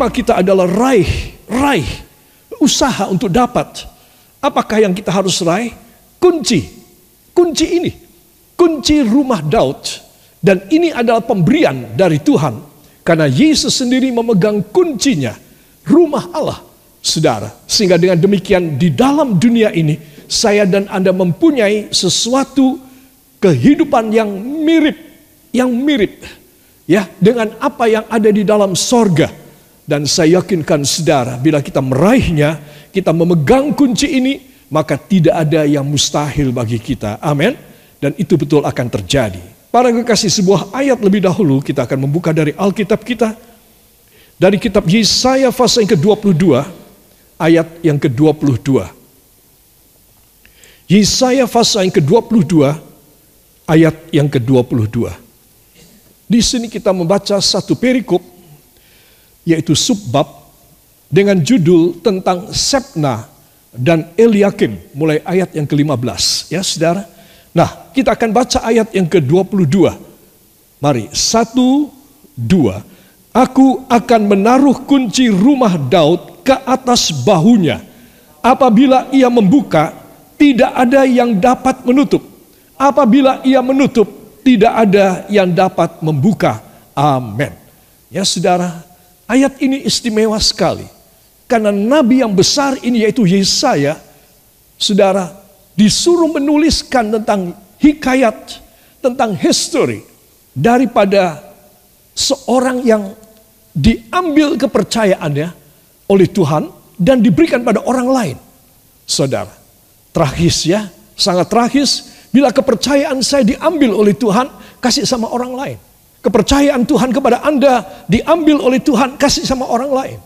tema kita adalah raih, raih, usaha untuk dapat. Apakah yang kita harus raih? Kunci, kunci ini, kunci rumah Daud. Dan ini adalah pemberian dari Tuhan. Karena Yesus sendiri memegang kuncinya, rumah Allah, saudara. Sehingga dengan demikian di dalam dunia ini, saya dan Anda mempunyai sesuatu kehidupan yang mirip, yang mirip ya dengan apa yang ada di dalam sorga. Dan saya yakinkan saudara, bila kita meraihnya, kita memegang kunci ini, maka tidak ada yang mustahil bagi kita. Amin. Dan itu betul akan terjadi. Para kekasih sebuah ayat lebih dahulu kita akan membuka dari Alkitab kita. Dari kitab Yesaya pasal yang ke-22 ayat yang ke-22. Yesaya pasal yang ke-22 ayat yang ke-22. Di sini kita membaca satu perikop yaitu subbab dengan judul tentang Sepna dan Eliakim mulai ayat yang ke-15 ya Saudara. Nah, kita akan baca ayat yang ke-22. Mari, satu, dua. Aku akan menaruh kunci rumah Daud ke atas bahunya. Apabila ia membuka, tidak ada yang dapat menutup. Apabila ia menutup, tidak ada yang dapat membuka. Amin. Ya saudara, Ayat ini istimewa sekali. Karena nabi yang besar ini yaitu Yesaya, saudara, disuruh menuliskan tentang hikayat, tentang history daripada seorang yang diambil kepercayaannya oleh Tuhan dan diberikan pada orang lain. Saudara, tragis ya, sangat tragis bila kepercayaan saya diambil oleh Tuhan kasih sama orang lain. Kepercayaan Tuhan kepada Anda diambil oleh Tuhan, kasih sama orang lain.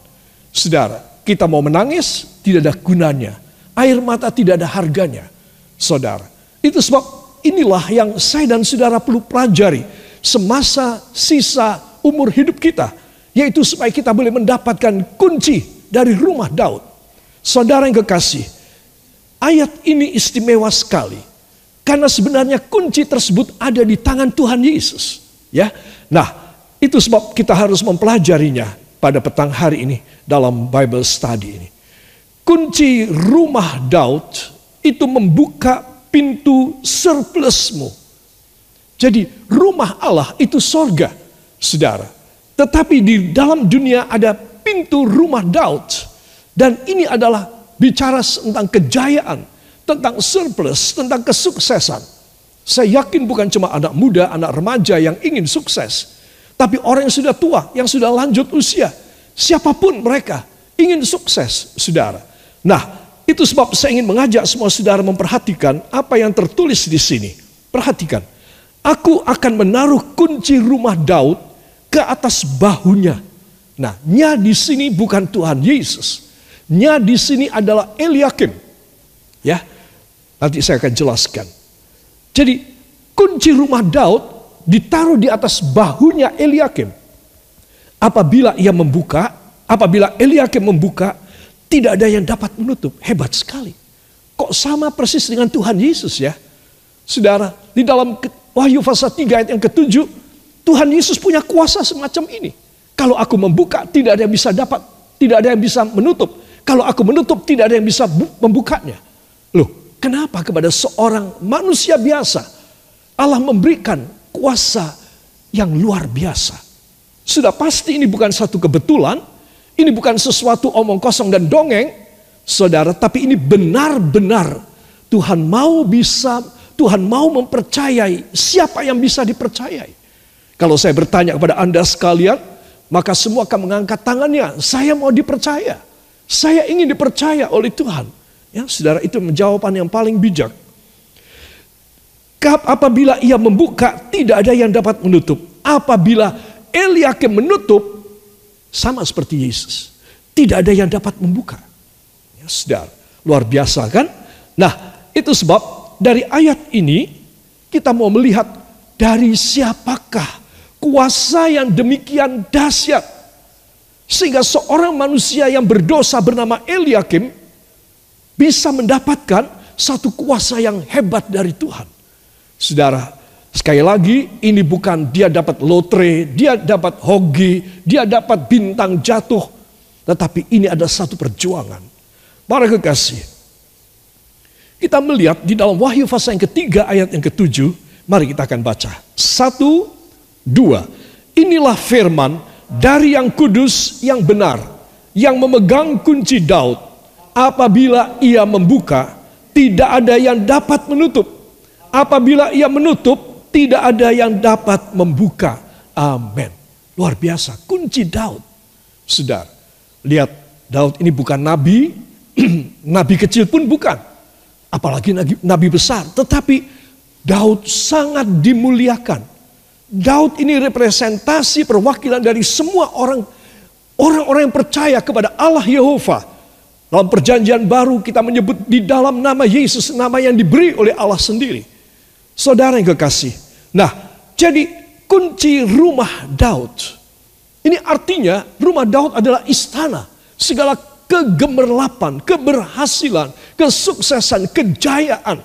Saudara, kita mau menangis, tidak ada gunanya. Air mata tidak ada harganya. Saudara, itu sebab inilah yang saya dan saudara perlu pelajari semasa sisa umur hidup kita. Yaitu supaya kita boleh mendapatkan kunci dari rumah Daud. Saudara yang kekasih, ayat ini istimewa sekali. Karena sebenarnya kunci tersebut ada di tangan Tuhan Yesus. Ya. Nah, itu sebab kita harus mempelajarinya pada petang hari ini dalam Bible study ini. Kunci rumah Daud itu membuka pintu surplusmu. Jadi rumah Allah itu sorga, saudara. Tetapi di dalam dunia ada pintu rumah Daud. Dan ini adalah bicara tentang kejayaan, tentang surplus, tentang kesuksesan. Saya yakin bukan cuma anak muda, anak remaja yang ingin sukses. Tapi orang yang sudah tua, yang sudah lanjut usia. Siapa pun mereka ingin sukses, saudara. Nah, itu sebab saya ingin mengajak semua saudara memperhatikan apa yang tertulis di sini. Perhatikan. Aku akan menaruh kunci rumah Daud ke atas bahunya. Nah, nya di sini bukan Tuhan Yesus. Nya di sini adalah Eliakim. Ya, nanti saya akan jelaskan. Jadi kunci rumah Daud ditaruh di atas bahunya Eliakim. Apabila ia membuka, apabila Eliakim membuka, tidak ada yang dapat menutup. Hebat sekali. Kok sama persis dengan Tuhan Yesus ya? Saudara, di dalam Wahyu pasal 3 ayat yang ketujuh, Tuhan Yesus punya kuasa semacam ini. Kalau aku membuka, tidak ada yang bisa dapat, tidak ada yang bisa menutup. Kalau aku menutup, tidak ada yang bisa membukanya. Loh, Kenapa kepada seorang manusia biasa Allah memberikan kuasa yang luar biasa. Sudah pasti ini bukan satu kebetulan, ini bukan sesuatu omong kosong dan dongeng, saudara, tapi ini benar-benar Tuhan mau bisa, Tuhan mau mempercayai siapa yang bisa dipercayai. Kalau saya bertanya kepada Anda sekalian, maka semua akan mengangkat tangannya. Saya mau dipercaya. Saya ingin dipercaya oleh Tuhan. Ya, saudara itu jawaban yang paling bijak. Apabila ia membuka, tidak ada yang dapat menutup. Apabila Eliakim menutup, sama seperti Yesus. Tidak ada yang dapat membuka. Ya, saudara, luar biasa kan? Nah, itu sebab dari ayat ini kita mau melihat dari siapakah kuasa yang demikian dahsyat. Sehingga seorang manusia yang berdosa bernama Eliakim bisa mendapatkan satu kuasa yang hebat dari Tuhan. Saudara, Sekali lagi, ini bukan dia dapat lotre, dia dapat hoki, dia dapat bintang jatuh. Tetapi ini ada satu perjuangan. Para kekasih, kita melihat di dalam Wahyu pasal yang ketiga ayat yang ketujuh, mari kita akan baca. Satu, dua. Inilah firman dari yang kudus yang benar, yang memegang kunci Daud. Apabila ia membuka, tidak ada yang dapat menutup. Apabila ia menutup, tidak ada yang dapat membuka. Amin. Luar biasa, kunci Daud. Saudara, lihat Daud ini bukan nabi, nabi kecil pun bukan. Apalagi nabi, nabi besar. Tetapi Daud sangat dimuliakan. Daud ini representasi perwakilan dari semua orang orang-orang yang percaya kepada Allah Yehova. Dalam perjanjian baru kita menyebut di dalam nama Yesus nama yang diberi oleh Allah sendiri. Saudara yang kekasih. Nah, jadi kunci rumah Daud. Ini artinya rumah Daud adalah istana. Segala kegemerlapan, keberhasilan, kesuksesan, kejayaan.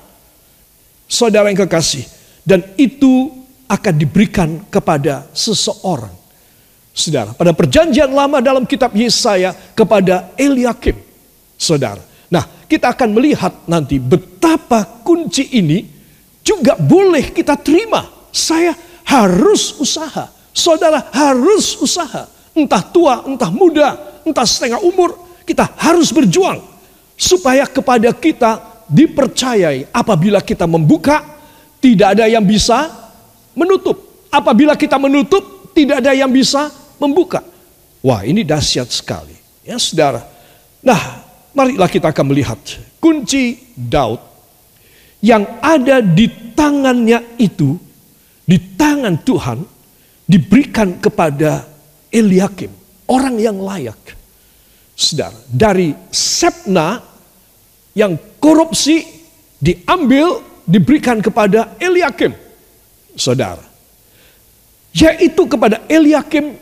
Saudara yang kekasih. Dan itu akan diberikan kepada seseorang. Saudara, pada perjanjian lama dalam kitab Yesaya kepada Eliakim. Saudara. Nah, kita akan melihat nanti betapa kunci ini juga boleh kita terima. Saya harus usaha. Saudara harus usaha. Entah tua, entah muda, entah setengah umur, kita harus berjuang supaya kepada kita dipercayai apabila kita membuka tidak ada yang bisa menutup. Apabila kita menutup tidak ada yang bisa membuka. Wah, ini dahsyat sekali. Ya, Saudara. Nah, marilah kita akan melihat kunci Daud yang ada di tangannya itu di tangan Tuhan diberikan kepada Eliakim, orang yang layak. Saudara, dari Sepna yang korupsi diambil diberikan kepada Eliakim. Saudara. Yaitu kepada Eliakim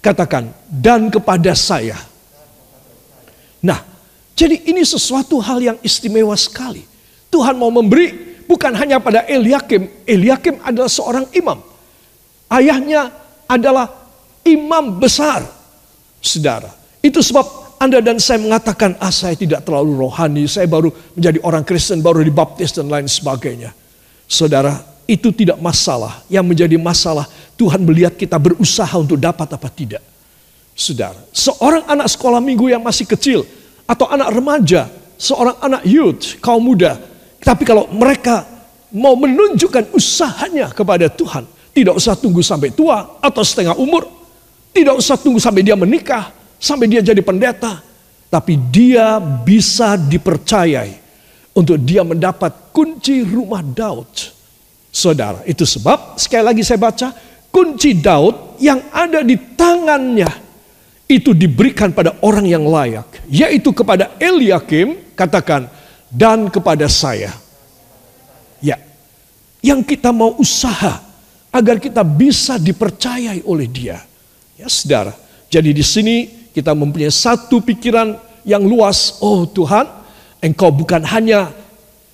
katakan dan kepada saya. Nah, jadi ini sesuatu hal yang istimewa sekali. Tuhan mau memberi bukan hanya pada Eliakim. Eliakim adalah seorang imam. Ayahnya adalah imam besar. Saudara. Itu sebab anda dan saya mengatakan, ah saya tidak terlalu rohani, saya baru menjadi orang Kristen, baru dibaptis dan lain sebagainya. Saudara, itu tidak masalah. Yang menjadi masalah, Tuhan melihat kita berusaha untuk dapat apa tidak. Saudara, seorang anak sekolah minggu yang masih kecil, atau anak remaja, seorang anak youth, kaum muda. Tapi kalau mereka mau menunjukkan usahanya kepada Tuhan, tidak usah tunggu sampai tua atau setengah umur, tidak usah tunggu sampai dia menikah, sampai dia jadi pendeta, tapi dia bisa dipercayai untuk dia mendapat kunci rumah Daud. Saudara, itu sebab sekali lagi saya baca, kunci Daud yang ada di tangannya itu diberikan pada orang yang layak, yaitu kepada Eliakim, katakan, dan kepada saya. Ya, yang kita mau usaha agar kita bisa dipercayai oleh dia. Ya, saudara. Jadi di sini kita mempunyai satu pikiran yang luas. Oh Tuhan, Engkau bukan hanya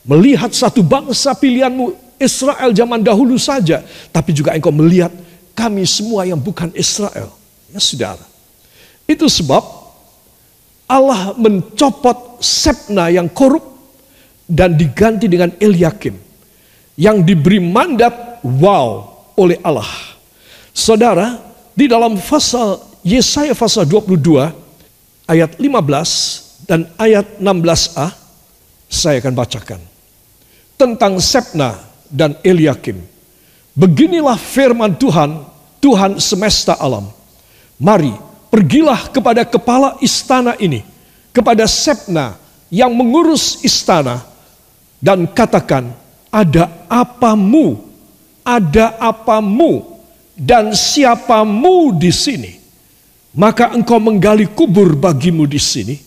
melihat satu bangsa pilihanmu Israel zaman dahulu saja, tapi juga Engkau melihat kami semua yang bukan Israel. Ya saudara. Itu sebab Allah mencopot Sepna yang korup dan diganti dengan Eliakim yang diberi mandat wow oleh Allah. Saudara, di dalam pasal Yesaya pasal 22 ayat 15 dan ayat 16a saya akan bacakan. Tentang Sepna dan Eliakim. Beginilah firman Tuhan, Tuhan semesta alam. Mari pergilah kepada kepala istana ini, kepada Sepna yang mengurus istana dan katakan, ada apamu, ada apamu dan siapamu di sini maka engkau menggali kubur bagimu di sini.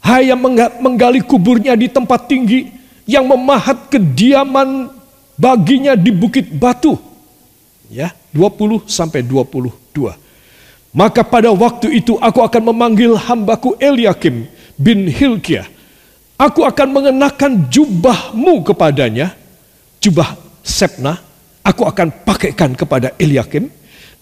Hai yang menggali kuburnya di tempat tinggi, yang memahat kediaman baginya di bukit batu. Ya, 20 sampai 22. Maka pada waktu itu aku akan memanggil hambaku Eliakim bin Hilkiah. Aku akan mengenakan jubahmu kepadanya, jubah Sepna, aku akan pakaikan kepada Eliakim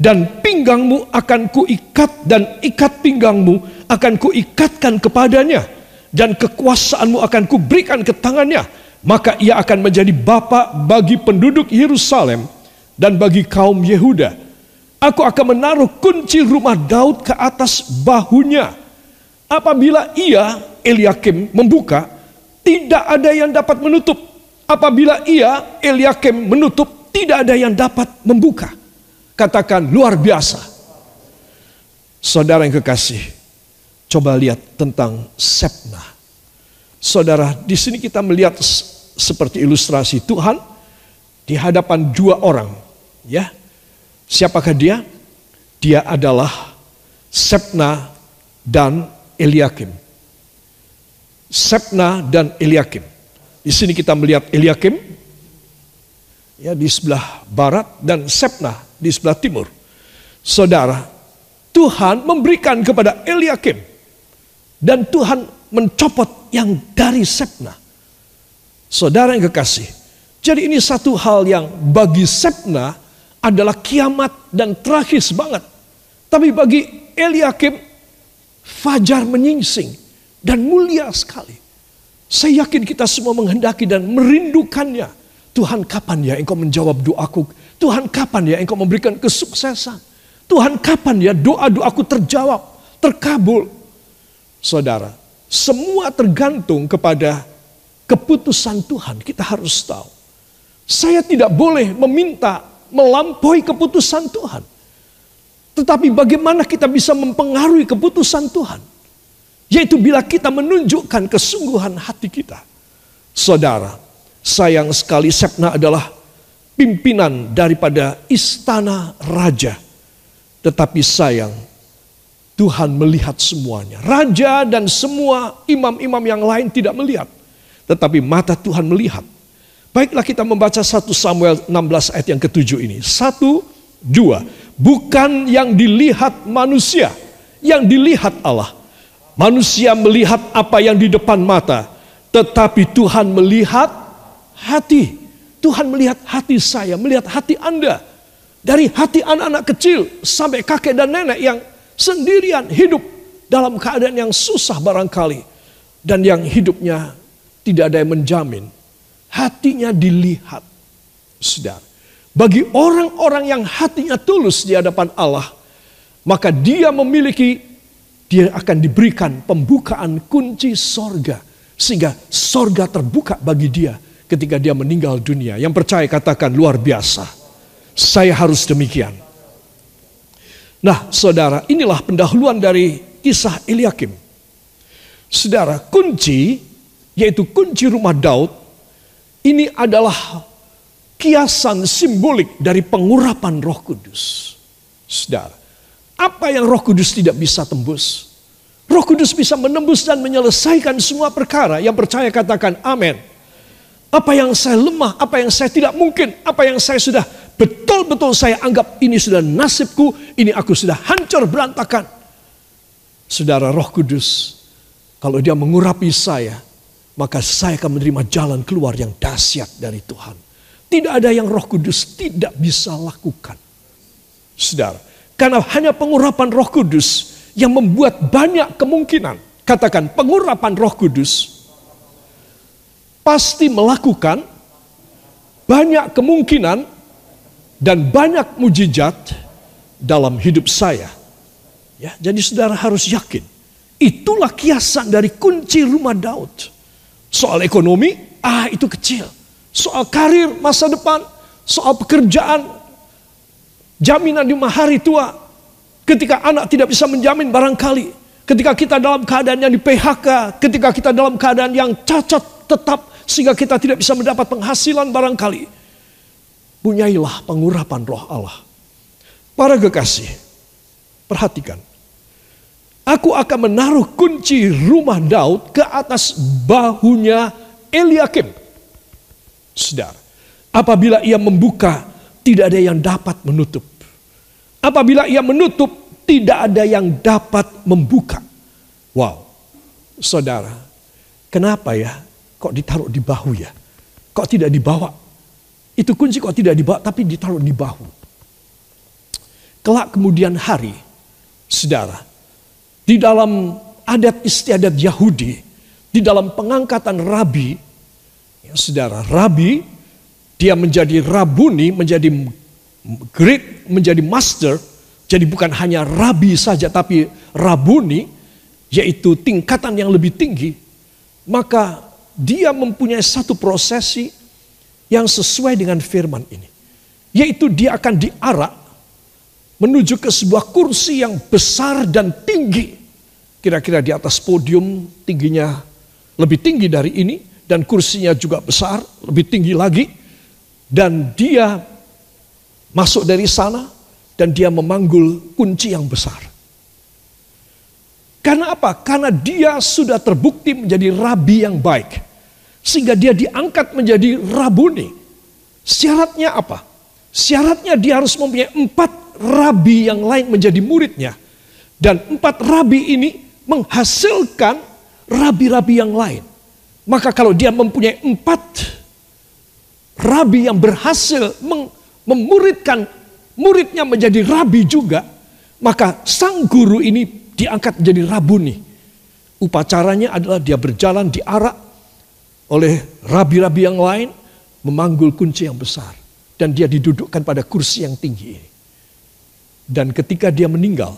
dan pinggangmu akan kuikat dan ikat pinggangmu akan kuikatkan kepadanya dan kekuasaanmu akan kuberikan ke tangannya. Maka ia akan menjadi bapa bagi penduduk Yerusalem dan bagi kaum Yehuda aku akan menaruh kunci rumah Daud ke atas bahunya apabila ia Eliakim membuka tidak ada yang dapat menutup apabila ia Eliakim menutup tidak ada yang dapat membuka. Katakan luar biasa. Saudara yang kekasih, coba lihat tentang Sepna. Saudara, di sini kita melihat seperti ilustrasi Tuhan di hadapan dua orang, ya. Siapakah dia? Dia adalah Sepna dan Eliakim. Sepna dan Eliakim. Di sini kita melihat Eliakim ya di sebelah barat dan Sepna di sebelah timur. Saudara, Tuhan memberikan kepada Eliakim dan Tuhan mencopot yang dari Sepna. Saudara yang kekasih, jadi ini satu hal yang bagi Sepna adalah kiamat dan tragis banget. Tapi bagi Eliakim, fajar menyingsing dan mulia sekali. Saya yakin kita semua menghendaki dan merindukannya Tuhan kapan ya engkau menjawab doaku? Tuhan kapan ya engkau memberikan kesuksesan? Tuhan kapan ya doa-doaku terjawab, terkabul? Saudara, semua tergantung kepada keputusan Tuhan. Kita harus tahu. Saya tidak boleh meminta melampaui keputusan Tuhan. Tetapi bagaimana kita bisa mempengaruhi keputusan Tuhan? Yaitu bila kita menunjukkan kesungguhan hati kita. Saudara, Sayang sekali Sepna adalah pimpinan daripada istana raja. Tetapi sayang Tuhan melihat semuanya. Raja dan semua imam-imam yang lain tidak melihat. Tetapi mata Tuhan melihat. Baiklah kita membaca 1 Samuel 16 ayat yang ketujuh ini. Satu, dua. Bukan yang dilihat manusia. Yang dilihat Allah. Manusia melihat apa yang di depan mata. Tetapi Tuhan melihat hati. Tuhan melihat hati saya, melihat hati Anda. Dari hati anak-anak kecil sampai kakek dan nenek yang sendirian hidup dalam keadaan yang susah barangkali. Dan yang hidupnya tidak ada yang menjamin. Hatinya dilihat. Sedar. Bagi orang-orang yang hatinya tulus di hadapan Allah. Maka dia memiliki, dia akan diberikan pembukaan kunci sorga. Sehingga sorga terbuka bagi dia ketika dia meninggal dunia. Yang percaya katakan luar biasa. Saya harus demikian. Nah saudara inilah pendahuluan dari kisah Eliakim. Saudara kunci yaitu kunci rumah Daud ini adalah kiasan simbolik dari pengurapan roh kudus. Saudara, apa yang roh kudus tidak bisa tembus? Roh kudus bisa menembus dan menyelesaikan semua perkara. Yang percaya katakan amin. Apa yang saya lemah, apa yang saya tidak mungkin, apa yang saya sudah betul-betul saya anggap ini sudah nasibku, ini aku sudah hancur berantakan. Saudara Roh Kudus, kalau dia mengurapi saya, maka saya akan menerima jalan keluar yang dahsyat dari Tuhan. Tidak ada yang Roh Kudus tidak bisa lakukan. Saudara, karena hanya pengurapan Roh Kudus yang membuat banyak kemungkinan. Katakan pengurapan Roh Kudus pasti melakukan banyak kemungkinan dan banyak mujizat dalam hidup saya. Ya, jadi saudara harus yakin. Itulah kiasan dari kunci rumah Daud. Soal ekonomi, ah itu kecil. Soal karir masa depan, soal pekerjaan, jaminan di hari tua. Ketika anak tidak bisa menjamin barangkali. Ketika kita dalam keadaan yang di PHK, ketika kita dalam keadaan yang cacat tetap sehingga kita tidak bisa mendapat penghasilan barangkali. Punyailah pengurapan roh Allah. Para kekasih, perhatikan. Aku akan menaruh kunci rumah Daud ke atas bahunya Eliakim. Sedar, apabila ia membuka, tidak ada yang dapat menutup. Apabila ia menutup, tidak ada yang dapat membuka. Wow, saudara, kenapa ya kok ditaruh di bahu ya? Kok tidak dibawa Itu kunci kok tidak dibawa tapi ditaruh di bahu. Kelak kemudian hari, saudara, di dalam adat istiadat Yahudi, di dalam pengangkatan rabi, ya, saudara, rabi, dia menjadi rabuni, menjadi great, menjadi master, jadi bukan hanya rabi saja tapi rabuni, yaitu tingkatan yang lebih tinggi, maka dia mempunyai satu prosesi yang sesuai dengan firman ini. Yaitu dia akan diarak menuju ke sebuah kursi yang besar dan tinggi. Kira-kira di atas podium tingginya lebih tinggi dari ini. Dan kursinya juga besar, lebih tinggi lagi. Dan dia masuk dari sana dan dia memanggul kunci yang besar. Karena apa? Karena dia sudah terbukti menjadi rabi yang baik. Sehingga dia diangkat menjadi rabuni. Syaratnya apa? Syaratnya dia harus mempunyai empat rabi yang lain menjadi muridnya. Dan empat rabi ini menghasilkan rabi-rabi yang lain. Maka kalau dia mempunyai empat rabi yang berhasil memuridkan muridnya menjadi rabi juga, maka sang guru ini diangkat menjadi rabuni. Upacaranya adalah dia berjalan di arak oleh rabi-rabi yang lain memanggul kunci yang besar dan dia didudukkan pada kursi yang tinggi ini. Dan ketika dia meninggal,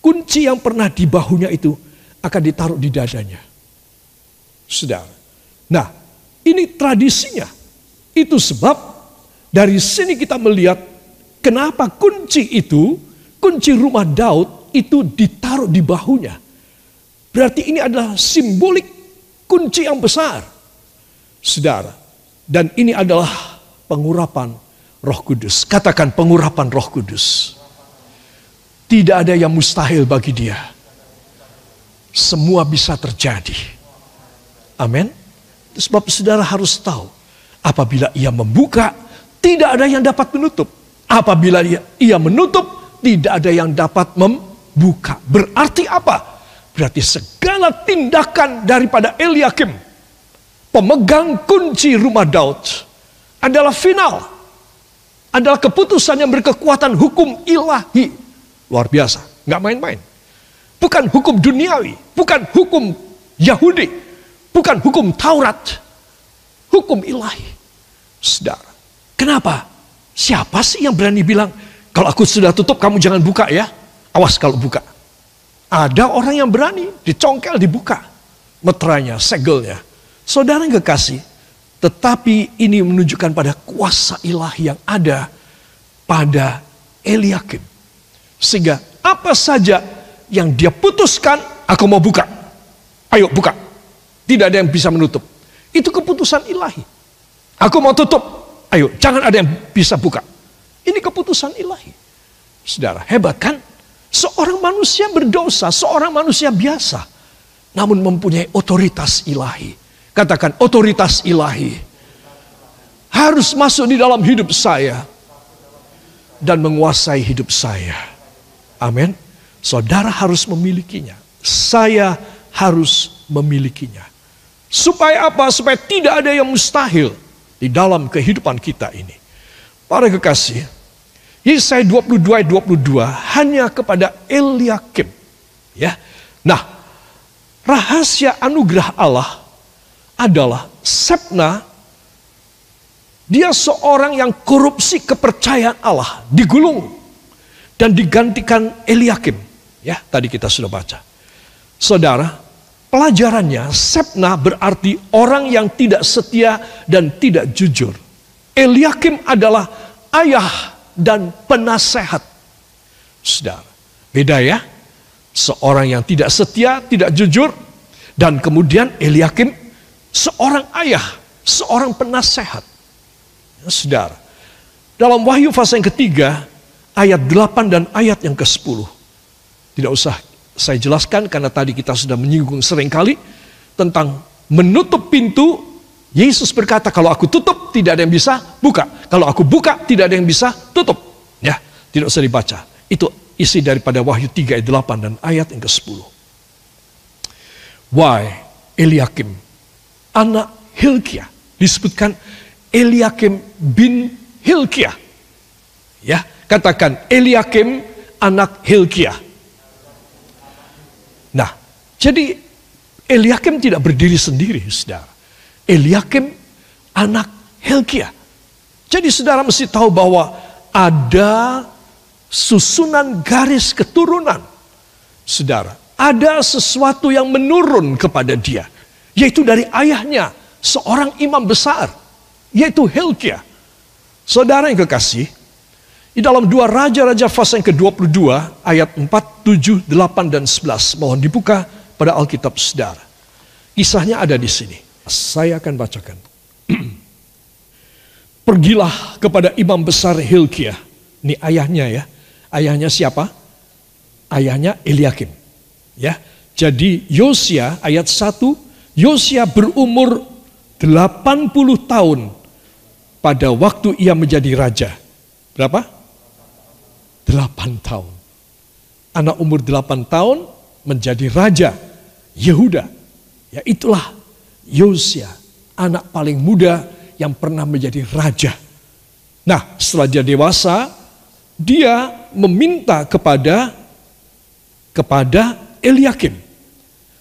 kunci yang pernah di bahunya itu akan ditaruh di dadanya. Saudara. Nah, ini tradisinya. Itu sebab dari sini kita melihat kenapa kunci itu, kunci rumah Daud itu ditaruh di bahunya. Berarti ini adalah simbolik kunci yang besar. Saudara, dan ini adalah pengurapan roh kudus. Katakan pengurapan roh kudus. Tidak ada yang mustahil bagi dia. Semua bisa terjadi. Amin. Sebab saudara harus tahu. Apabila ia membuka, tidak ada yang dapat menutup. Apabila ia, ia menutup, tidak ada yang dapat membuka. Berarti apa? Berarti segala tindakan daripada Eliakim, pemegang kunci rumah Daud, adalah final. Adalah keputusan yang berkekuatan hukum ilahi. Luar biasa, nggak main-main. Bukan hukum duniawi, bukan hukum Yahudi, bukan hukum Taurat, hukum ilahi. Saudara, kenapa? Siapa sih yang berani bilang, kalau aku sudah tutup kamu jangan buka ya? Awas kalau buka. Ada orang yang berani dicongkel dibuka meteranya, segelnya. Saudara yang kekasih, tetapi ini menunjukkan pada kuasa ilahi yang ada pada Eliakim. Sehingga apa saja yang dia putuskan, aku mau buka. Ayo buka. Tidak ada yang bisa menutup. Itu keputusan ilahi. Aku mau tutup. Ayo, jangan ada yang bisa buka. Ini keputusan ilahi. Saudara, hebat kan? Seorang manusia berdosa, seorang manusia biasa, namun mempunyai otoritas ilahi. Katakan otoritas ilahi harus masuk di dalam hidup saya dan menguasai hidup saya. Amin. Saudara harus memilikinya. Saya harus memilikinya. Supaya apa? Supaya tidak ada yang mustahil di dalam kehidupan kita ini. Para kekasih, Yesaya 22 ayat 22 hanya kepada Eliakim. Ya. Nah, rahasia anugerah Allah adalah Sepna dia seorang yang korupsi kepercayaan Allah, digulung dan digantikan Eliakim. Ya, tadi kita sudah baca. Saudara, pelajarannya Sepna berarti orang yang tidak setia dan tidak jujur. Eliakim adalah ayah dan penasehat. Saudara, beda ya. Seorang yang tidak setia, tidak jujur, dan kemudian Eliakim seorang ayah, seorang penasehat. Ya, saudara, dalam Wahyu fase yang ketiga, ayat 8 dan ayat yang ke-10. Tidak usah saya jelaskan karena tadi kita sudah menyinggung sering kali tentang menutup pintu Yesus berkata, kalau aku tutup tidak ada yang bisa buka. Kalau aku buka tidak ada yang bisa tutup. Ya, tidak usah dibaca. Itu isi daripada Wahyu 3 ayat 8 dan ayat yang ke-10. Why Eliakim, anak Hilkia, disebutkan Eliakim bin Hilkiah. Ya, katakan Eliakim anak Hilkiah. Nah, jadi Eliakim tidak berdiri sendiri, saudara. Eliakim anak Hilkiah. Jadi saudara mesti tahu bahwa ada susunan garis keturunan. Saudara, ada sesuatu yang menurun kepada dia. Yaitu dari ayahnya, seorang imam besar. Yaitu Hilkiah. Saudara yang kekasih, di dalam dua Raja-Raja pasal yang ke-22 ayat 4, 7, 8, dan 11. Mohon dibuka pada Alkitab saudara. Kisahnya ada di sini. Saya akan bacakan. Pergilah kepada imam besar Hilkiah. Ini ayahnya ya. Ayahnya siapa? Ayahnya Eliakim. Ya. Jadi Yosia ayat 1, Yosia berumur 80 tahun pada waktu ia menjadi raja. Berapa? 8 tahun. Anak umur 8 tahun menjadi raja Yehuda. Ya itulah Yosia, anak paling muda yang pernah menjadi raja. Nah, setelah dia dewasa, dia meminta kepada kepada Eliakim.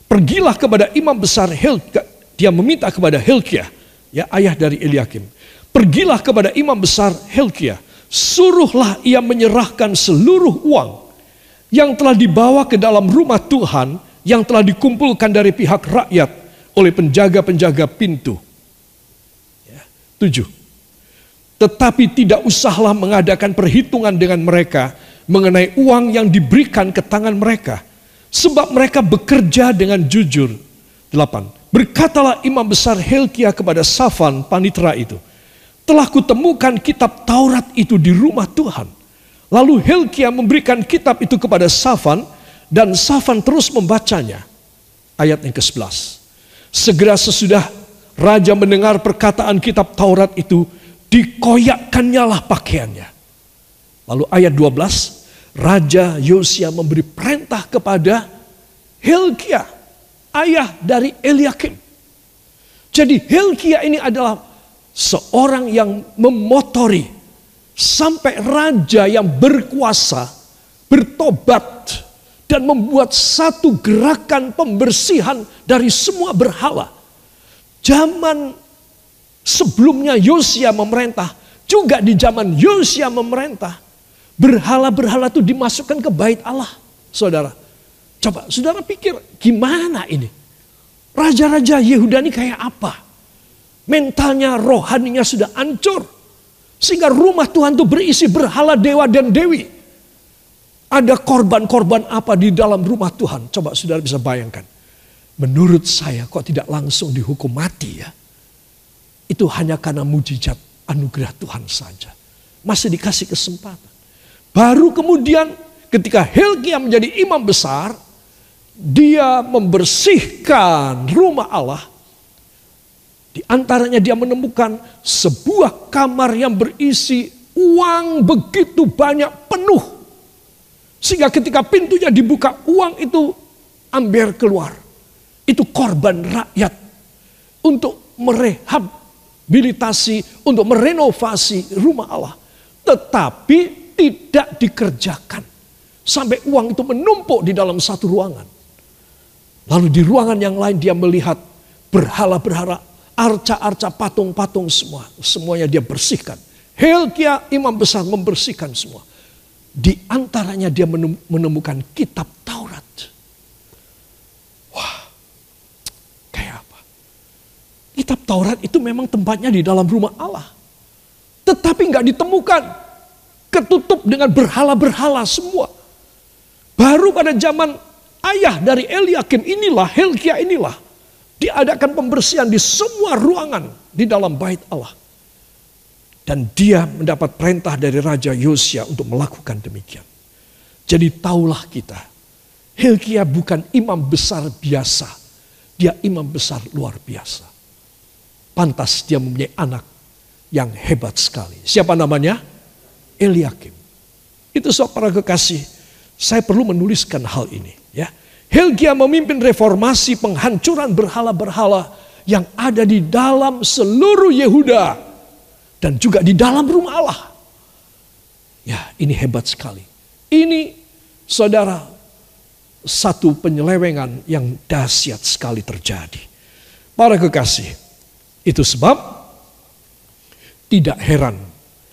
Pergilah kepada imam besar Hilkiah. Dia meminta kepada Hilkiah, ya ayah dari Eliakim. Pergilah kepada imam besar Hilkiah. Suruhlah ia menyerahkan seluruh uang yang telah dibawa ke dalam rumah Tuhan yang telah dikumpulkan dari pihak rakyat oleh penjaga-penjaga pintu Tujuh. Tetapi tidak usahlah mengadakan perhitungan dengan mereka mengenai uang yang diberikan ke tangan mereka. Sebab mereka bekerja dengan jujur. Delapan. Berkatalah imam besar Helkia kepada Safan panitra itu. Telah kutemukan kitab Taurat itu di rumah Tuhan. Lalu Helkia memberikan kitab itu kepada Safan dan Safan terus membacanya. Ayat yang ke-11. Segera sesudah Raja mendengar perkataan kitab Taurat itu, dikoyakkannya lah pakaiannya. Lalu ayat 12, Raja Yosia memberi perintah kepada Hilkiah, ayah dari Eliakim. Jadi Hilkiah ini adalah seorang yang memotori sampai raja yang berkuasa bertobat dan membuat satu gerakan pembersihan dari semua berhala zaman sebelumnya Yosia memerintah, juga di zaman Yosia memerintah, berhala-berhala itu dimasukkan ke bait Allah. Saudara, coba saudara pikir gimana ini? Raja-raja Yehuda ini kayak apa? Mentalnya, rohaninya sudah hancur. Sehingga rumah Tuhan itu berisi berhala dewa dan dewi. Ada korban-korban apa di dalam rumah Tuhan? Coba saudara bisa bayangkan. Menurut saya kok tidak langsung dihukum mati ya. Itu hanya karena mujizat anugerah Tuhan saja. Masih dikasih kesempatan. Baru kemudian ketika Hilkiah menjadi imam besar, dia membersihkan rumah Allah. Di antaranya dia menemukan sebuah kamar yang berisi uang begitu banyak penuh. Sehingga ketika pintunya dibuka uang itu ambil keluar itu korban rakyat untuk merehabilitasi, untuk merenovasi rumah Allah. Tetapi tidak dikerjakan. Sampai uang itu menumpuk di dalam satu ruangan. Lalu di ruangan yang lain dia melihat berhala-berhala, arca-arca, patung-patung semua. Semuanya dia bersihkan. Hilkia imam besar membersihkan semua. Di antaranya dia menemukan kitab Taurat. Kitab Taurat itu memang tempatnya di dalam rumah Allah. Tetapi nggak ditemukan. Ketutup dengan berhala-berhala semua. Baru pada zaman ayah dari Eliakim inilah, Helkia inilah. Diadakan pembersihan di semua ruangan di dalam bait Allah. Dan dia mendapat perintah dari Raja Yosia untuk melakukan demikian. Jadi taulah kita, Hilkia bukan imam besar biasa. Dia imam besar luar biasa pantas dia mempunyai anak yang hebat sekali. Siapa namanya? Eliakim. Itu soal para kekasih. Saya perlu menuliskan hal ini. Ya, Helgia memimpin reformasi penghancuran berhala-berhala yang ada di dalam seluruh Yehuda. dan juga di dalam rumah Allah. Ya, ini hebat sekali. Ini saudara satu penyelewengan yang dahsyat sekali terjadi. Para kekasih, itu sebab tidak heran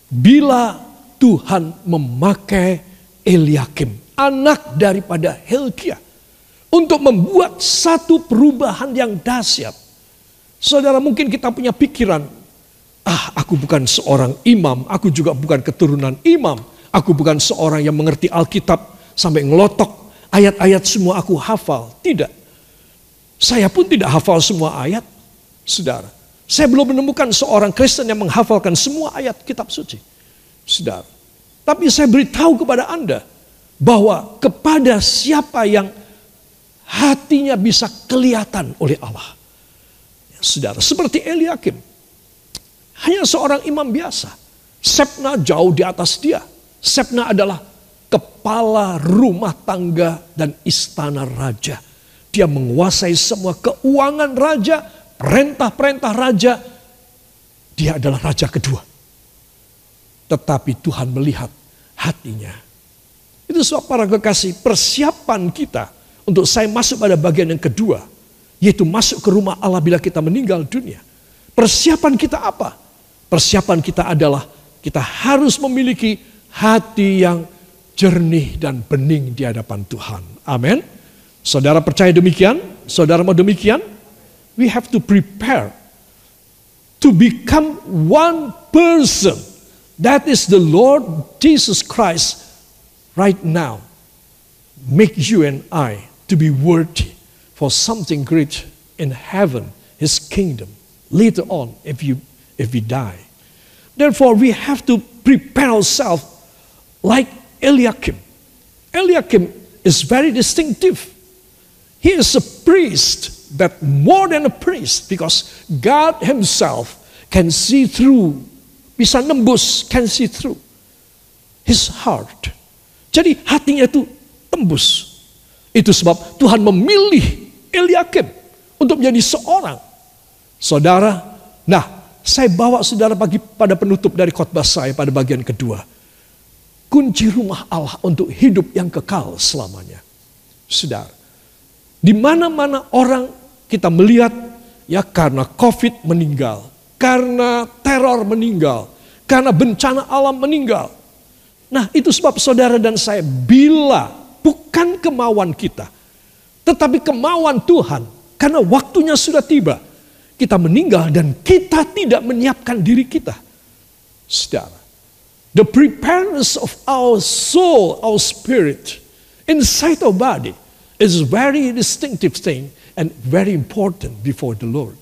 bila Tuhan memakai Eliakim, anak daripada Helkia, untuk membuat satu perubahan yang dahsyat. Saudara mungkin kita punya pikiran, ah aku bukan seorang imam, aku juga bukan keturunan imam, aku bukan seorang yang mengerti Alkitab sampai ngelotok ayat-ayat semua aku hafal. Tidak. Saya pun tidak hafal semua ayat, saudara. Saya belum menemukan seorang Kristen yang menghafalkan semua ayat kitab suci. Saudara. Tapi saya beritahu kepada Anda bahwa kepada siapa yang hatinya bisa kelihatan oleh Allah. Saudara, seperti Eliakim. Hanya seorang imam biasa. Sepna jauh di atas dia. Sepna adalah kepala rumah tangga dan istana raja. Dia menguasai semua keuangan raja, perintah-perintah raja. Dia adalah raja kedua. Tetapi Tuhan melihat hatinya. Itu sebab para kekasih persiapan kita untuk saya masuk pada bagian yang kedua. Yaitu masuk ke rumah Allah bila kita meninggal dunia. Persiapan kita apa? Persiapan kita adalah kita harus memiliki hati yang jernih dan bening di hadapan Tuhan. Amin. Saudara percaya demikian? Saudara mau demikian? We have to prepare to become one person. That is the Lord Jesus Christ right now. Make you and I to be worthy for something great in heaven, his kingdom, later on if, you, if we die. Therefore, we have to prepare ourselves like Eliakim. Eliakim is very distinctive. He is a priest, but more than a priest, because God Himself can see through, bisa nembus, can see through his heart. Jadi hatinya itu tembus itu sebab Tuhan memilih Eliakim untuk menjadi seorang saudara. Nah, saya bawa saudara pagi pada penutup dari khotbah saya pada bagian kedua. Kunci rumah Allah untuk hidup yang kekal selamanya. Saudara, di mana-mana orang kita melihat ya karena Covid meninggal, karena teror meninggal, karena bencana alam meninggal. Nah, itu sebab saudara dan saya bila bukan kemauan kita, tetapi kemauan Tuhan. Karena waktunya sudah tiba. Kita meninggal dan kita tidak menyiapkan diri kita. Saudara, the preparedness of our soul, our spirit, inside our body is very distinctive thing and very important before the Lord.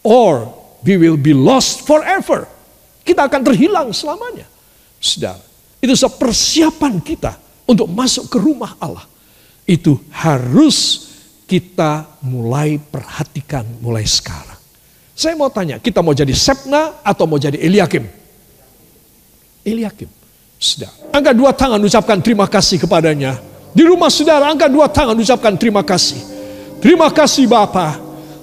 Or we will be lost forever. Kita akan terhilang selamanya. Saudara, itu persiapan kita untuk masuk ke rumah Allah. Itu harus kita mulai perhatikan mulai sekarang. Saya mau tanya, kita mau jadi Sepna atau mau jadi Eliakim? Eliakim. Sudah. Angkat dua tangan ucapkan terima kasih kepadanya. Di rumah saudara, angkat dua tangan ucapkan terima kasih. Terima kasih Bapa.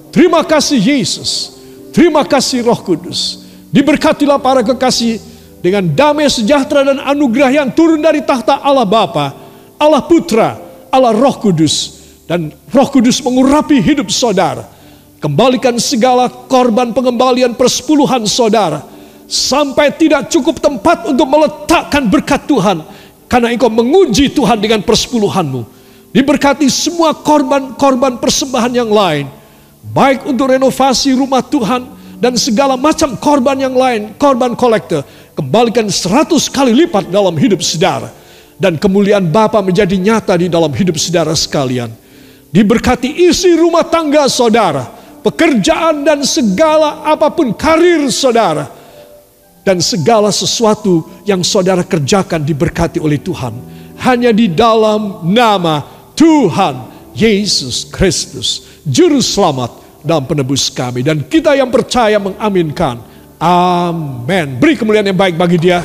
Terima kasih Yesus. Terima kasih Roh Kudus. Diberkatilah para kekasih dengan damai sejahtera dan anugerah yang turun dari tahta Allah Bapa, Allah Putra, Allah Roh Kudus. Dan Roh Kudus mengurapi hidup saudara. Kembalikan segala korban pengembalian persepuluhan saudara. Sampai tidak cukup tempat untuk meletakkan berkat Tuhan. Karena engkau menguji Tuhan dengan persepuluhanmu. Diberkati semua korban-korban persembahan yang lain, baik untuk renovasi rumah Tuhan dan segala macam korban yang lain, korban kolektor Kembalikan seratus kali lipat dalam hidup saudara. Dan kemuliaan Bapa menjadi nyata di dalam hidup saudara sekalian. Diberkati isi rumah tangga saudara. Pekerjaan dan segala apa pun karir saudara. Dan segala sesuatu yang saudara kerjakan diberkati oleh Tuhan. Hanya di dalam nama Tuhan Yesus Kristus. Juru selamat dan penebus kami. Dan kita yang percaya mengaminkan. Amin. Beri kemuliaan yang baik bagi dia.